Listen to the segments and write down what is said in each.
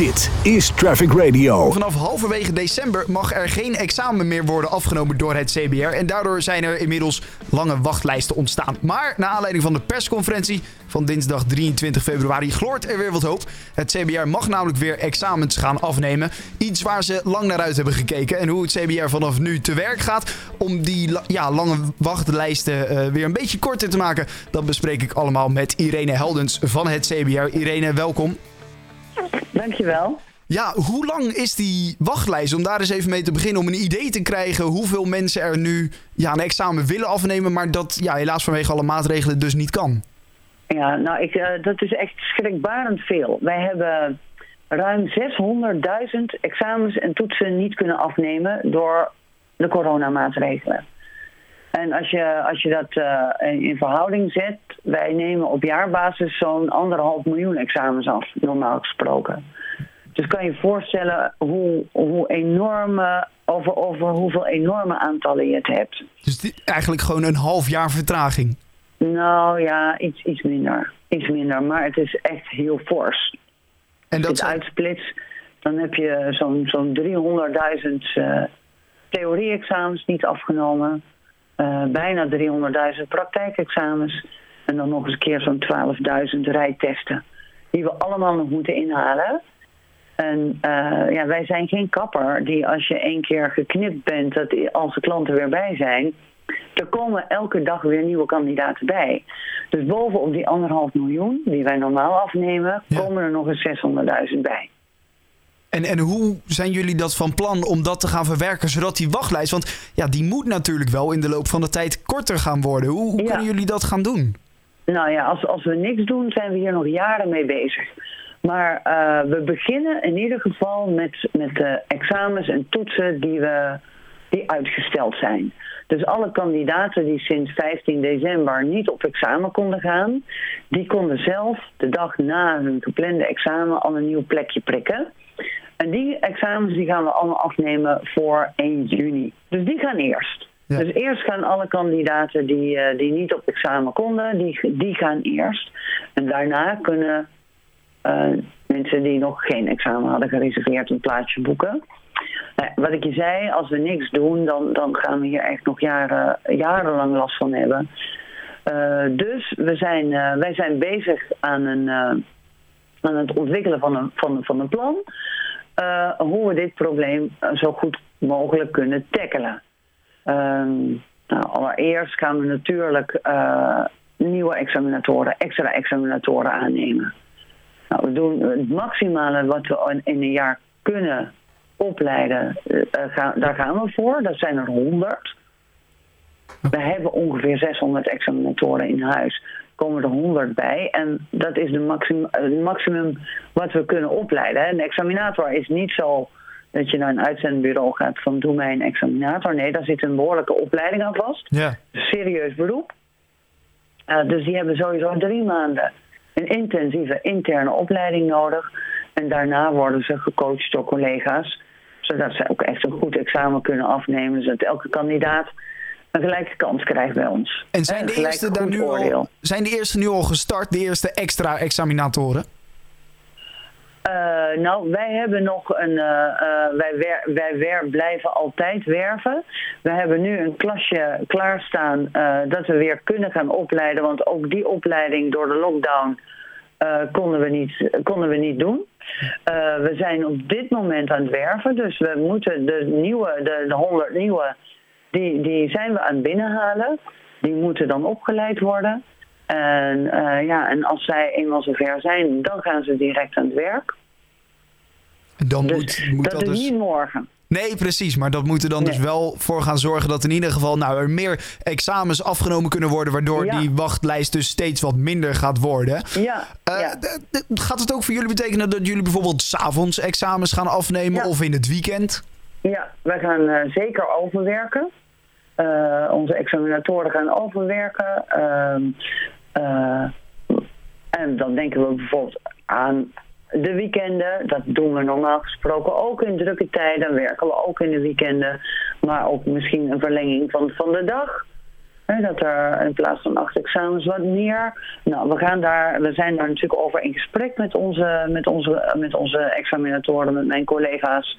Dit is Traffic Radio. Vanaf halverwege december mag er geen examen meer worden afgenomen door het CBR. En daardoor zijn er inmiddels lange wachtlijsten ontstaan. Maar na aanleiding van de persconferentie van dinsdag 23 februari gloort er weer wat hoop. Het CBR mag namelijk weer examens gaan afnemen. Iets waar ze lang naar uit hebben gekeken. En hoe het CBR vanaf nu te werk gaat om die ja, lange wachtlijsten uh, weer een beetje korter te maken. Dat bespreek ik allemaal met Irene Heldens van het CBR. Irene, welkom. Dankjewel. Ja, hoe lang is die wachtlijst? Om daar eens even mee te beginnen. Om een idee te krijgen hoeveel mensen er nu ja, een examen willen afnemen. Maar dat ja, helaas vanwege alle maatregelen dus niet kan. Ja, nou, ik, uh, dat is echt schrikbarend veel. Wij hebben ruim 600.000 examens en toetsen niet kunnen afnemen door de coronamaatregelen. En als je, als je dat uh, in verhouding zet, wij nemen op jaarbasis zo'n anderhalf miljoen examens af, normaal gesproken. Dus kan je voorstellen hoe, hoe enorme, over, over hoeveel enorme aantallen je het hebt. Dus eigenlijk gewoon een half jaar vertraging? Nou ja, iets, iets minder. Iets minder, maar het is echt heel fors. En dat Als je het uitsplits, dan heb je zo'n zo'n 300.000 uh, theorie-examens niet afgenomen. Uh, bijna 300.000 praktijkexamens. En dan nog eens een keer zo'n 12.000 rijtesten. Die we allemaal nog moeten inhalen. En uh, ja, wij zijn geen kapper die als je één keer geknipt bent, dat als de klanten weer bij zijn, er komen elke dag weer nieuwe kandidaten bij. Dus bovenop die anderhalf miljoen die wij normaal afnemen, komen er nog eens 600.000 bij. En, en hoe zijn jullie dat van plan om dat te gaan verwerken, zodat die wachtlijst, want ja, die moet natuurlijk wel in de loop van de tijd korter gaan worden. Hoe, hoe kunnen jullie dat gaan doen? Nou ja, als, als we niks doen, zijn we hier nog jaren mee bezig. Maar uh, we beginnen in ieder geval met, met de examens en toetsen die, we, die uitgesteld zijn. Dus alle kandidaten die sinds 15 december niet op examen konden gaan, die konden zelf de dag na hun geplande examen al een nieuw plekje prikken. En die examens die gaan we allemaal afnemen voor 1 juni. Dus die gaan eerst. Dus eerst gaan alle kandidaten die, uh, die niet op examen konden, die, die gaan eerst. En daarna kunnen uh, mensen die nog geen examen hadden gereserveerd een plaatsje boeken. Nou, wat ik je zei, als we niks doen, dan, dan gaan we hier echt nog jaren, jarenlang last van hebben. Uh, dus we zijn, wij zijn bezig aan, een, aan het ontwikkelen van een, van, van een plan. Hoe we dit probleem zo goed mogelijk kunnen tackelen. Um, nou, allereerst gaan we natuurlijk uh, nieuwe examinatoren, extra examinatoren aannemen. Nou, we doen het maximale wat we in een jaar kunnen opleiden, daar gaan we voor. Dat zijn er 100. We hebben ongeveer 600 examinatoren in huis. Komen er 100 bij. En dat is de maximum, het maximum wat we kunnen opleiden. Een examinator is niet zo dat je naar een uitzendbureau gaat van doe mij een examinator. Nee, daar zit een behoorlijke opleiding aan vast. Ja. Serieus beroep. Uh, dus die hebben sowieso drie maanden een intensieve interne opleiding nodig. En daarna worden ze gecoacht door collega's. Zodat ze ook echt een goed examen kunnen afnemen. Zodat elke kandidaat een gelijke kans krijgt bij ons. En zijn de, eerste daar nu al, zijn de eerste nu al gestart, de eerste extra examinatoren? Uh, nou, wij hebben nog een. Uh, uh, wij, wer wij wer blijven altijd werven. We hebben nu een klasje klaarstaan dat we weer kunnen gaan opleiden. Want ook die opleiding door de lockdown konden, we niet, konden we niet doen. we zijn op dit moment aan het werven. Dus we moeten de nieuwe, de, de 100 nieuwe, die, die zijn we aan het binnenhalen. Die moeten dan opgeleid worden. En, uh, ja, en als zij eenmaal zover zijn, dan gaan ze direct aan het werk. Dan dus moet, moet dat, dat is dus... niet morgen. Nee, precies. Maar dat moet er dan Nee. dus wel voor gaan zorgen dat in ieder geval nou, er meer examens afgenomen kunnen worden. Waardoor Ja. die wachtlijst dus steeds wat minder gaat worden. Ja, Eh, ja. gaat het ook voor jullie betekenen dat jullie bijvoorbeeld s'avonds examens gaan afnemen Ja. of in het weekend? Ja, wij gaan eh, zeker overwerken. Eh, onze examinatoren gaan overwerken. Ehm, eh, en dan denken we bijvoorbeeld aan de weekenden. Dat doen we normaal gesproken ook in drukke tijden. Werken we ook in de weekenden. Maar ook misschien een verlenging van, van de dag. dat er in plaats van acht examens wat meer. Nou, we, gaan daar, we zijn daar natuurlijk over in gesprek met onze, met onze, met onze examinatoren, met mijn collega's.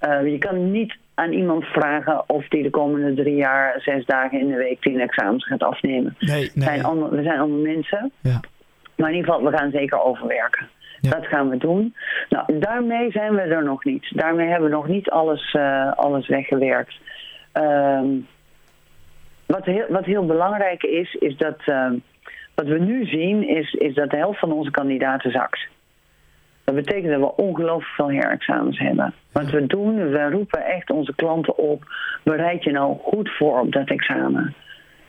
Je kan niet aan iemand vragen of die de komende drie jaar, zes dagen in de week, tien examens gaat afnemen. Nee, nee. We, zijn allemaal, we zijn allemaal mensen. Ja. Maar in ieder geval, we gaan zeker overwerken. Ja. Dat gaan we doen. Nou, daarmee zijn we er nog niet. Daarmee hebben we nog niet alles, uh, alles weggewerkt. Um, wat, heel, wat heel belangrijk is, is dat uh, wat we nu zien, is, is dat de helft van onze kandidaten zakt. Dat betekent dat we ongelooflijk veel herexamens hebben. Wat we doen, we roepen echt onze klanten op, bereid je nou goed voor op dat examen.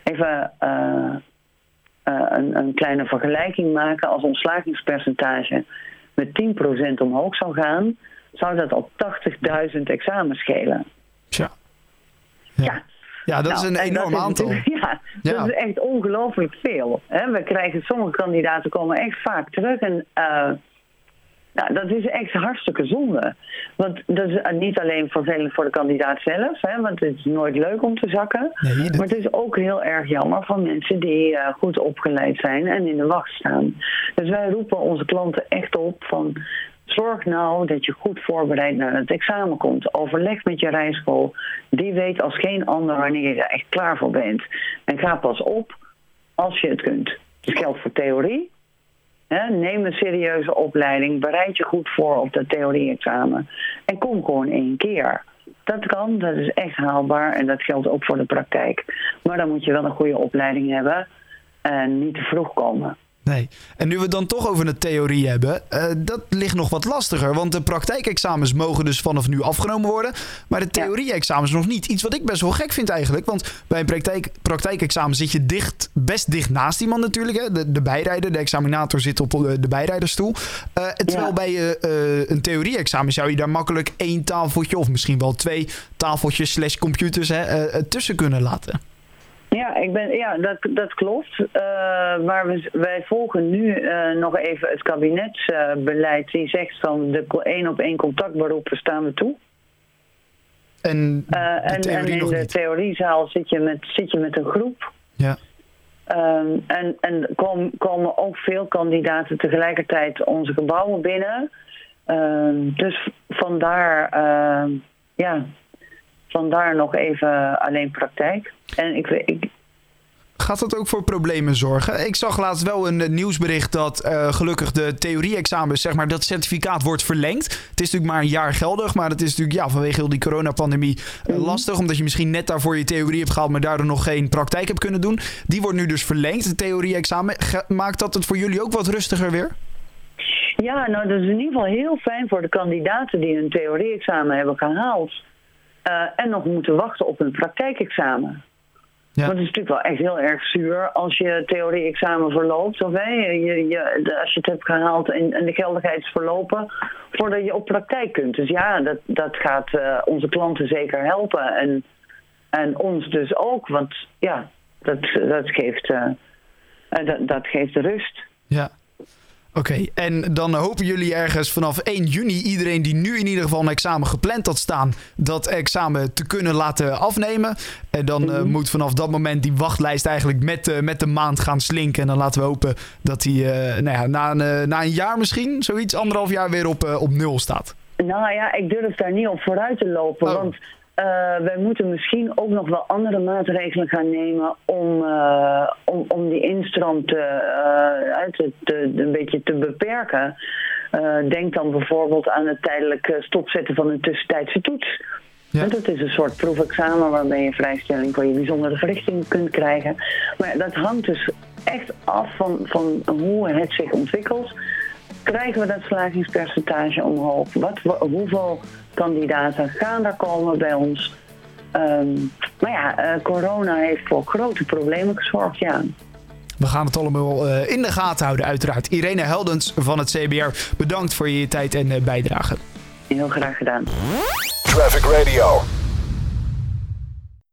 Even uh, uh, een, een, kleine vergelijking maken. Als ons slagingspercentage met 10% omhoog zou gaan, zou dat op 80.000 examens schelen. Tja. Ja. ja. Ja, dat nou, is een enorm aantal. Ja, dat is echt ongelooflijk veel. Hè? We krijgen, sommige kandidaten komen echt vaak terug en uh, nou, dat is echt hartstikke zonde. Want dat is niet alleen vervelend voor de kandidaat zelf, hè, want het is nooit leuk om te zakken. Nee, dat- Maar het is ook heel erg jammer voor mensen die uh, goed opgeleid zijn en in de wacht staan. Dus wij roepen onze klanten echt op van zorg nou dat je goed voorbereid naar het examen komt. Overleg met je rijschool. Die weet als geen ander wanneer je er echt klaar voor bent. En ga pas op als je het kunt. Dat geldt voor theorie. Neem een serieuze opleiding. Bereid je goed voor op dat theorie-examen. En kom gewoon één keer. Dat kan, dat is echt haalbaar. En dat geldt ook voor de praktijk. Maar dan moet je wel een goede opleiding hebben. En niet te vroeg komen. Nee. En nu we het dan toch over de theorie hebben, eh, dat ligt nog wat lastiger. Want de praktijkexamens mogen dus vanaf nu afgenomen worden. Maar de theorie-examens nog niet. Iets wat ik best wel gek vind eigenlijk. Want bij een praktijk, praktijkexamen zit je dicht, best dicht naast iemand natuurlijk. Hè? De, de bijrijder, de examinator zit op de, de bijrijderstoel. Eh, terwijl Ja. bij eh, eh, een theorie-examen zou je daar makkelijk één tafeltje... of misschien wel twee tafeltjes slash computers hè, eh, eh, tussen kunnen laten. Ja, ik ben, ja dat, dat klopt. Uh, maar we, wij volgen nu uh, nog even het kabinetsbeleid. die zegt van de één op één contactberoepen staan we toe. En, Uh, en, in de niet. theoriezaal zit je met, zit je met een groep. Ja. Um, en en kom, komen ook veel kandidaten tegelijkertijd onze gebouwen binnen. Um, dus vandaar, uh, ja, vandaar nog even alleen praktijk. En ik, ik, Gaat dat ook voor problemen zorgen? Ik zag laatst wel een eh, nieuwsbericht dat uh, gelukkig de theorie-examens, zeg maar, dat certificaat wordt verlengd. Het is natuurlijk maar een jaar geldig, maar het is natuurlijk ja, vanwege heel die coronapandemie uh, Mhm. lastig. Omdat je misschien net daarvoor je theorie hebt gehaald, maar daardoor nog geen praktijk hebt kunnen doen. Die wordt nu dus verlengd, het theorie-examen. Maakt dat het voor jullie ook wat rustiger weer? Ja, nou dat is in ieder geval heel fijn voor de kandidaten die een theorie-examen hebben gehaald. Uh, en nog moeten wachten op een praktijkexamen. Ja. Want het is natuurlijk wel echt heel erg zuur als je theorie-examen verloopt. Of hè, je, je, als je het hebt gehaald en, en de geldigheid is verlopen voordat je op praktijk kunt. Dus ja, dat, dat gaat uh, onze klanten zeker helpen. En, en ons dus ook, want ja, dat, dat, geeft, uh, dat, dat geeft rust. Ja. Oké, okay. en dan hopen jullie ergens vanaf 1 juni iedereen die nu in ieder geval een examen gepland had staan, dat examen te kunnen laten afnemen. En dan mm-hmm. uh, moet vanaf dat moment die wachtlijst eigenlijk met, uh, met de maand gaan slinken. En dan laten we hopen dat die uh, nou ja, na, een, na een jaar misschien, zoiets, anderhalf jaar weer op, op nul staat. Nou ja, ik durf daar niet op vooruit te lopen, oh. want... Uh, wij moeten misschien ook nog wel andere maatregelen gaan nemen om, uh, om, om die instroom te, uh, te, te, een beetje te beperken. denk dan bijvoorbeeld aan het tijdelijk stopzetten van een tussentijdse toets. Ja. Dat is een soort proefexamen waarbij je vrijstelling voor je bijzondere verrichting kunt krijgen. Maar dat hangt dus echt af van, van hoe het zich ontwikkelt. Krijgen we dat slagingspercentage omhoog? Wat, hoeveel kandidaten gaan er komen bij ons? Um, maar ja, uh, corona heeft voor grote problemen gezorgd, ja. We gaan het allemaal uh, in de gaten houden, uiteraard. Irene Heldens van het CBR, bedankt voor je tijd en uh, bijdrage. Heel graag gedaan. Traffic Radio.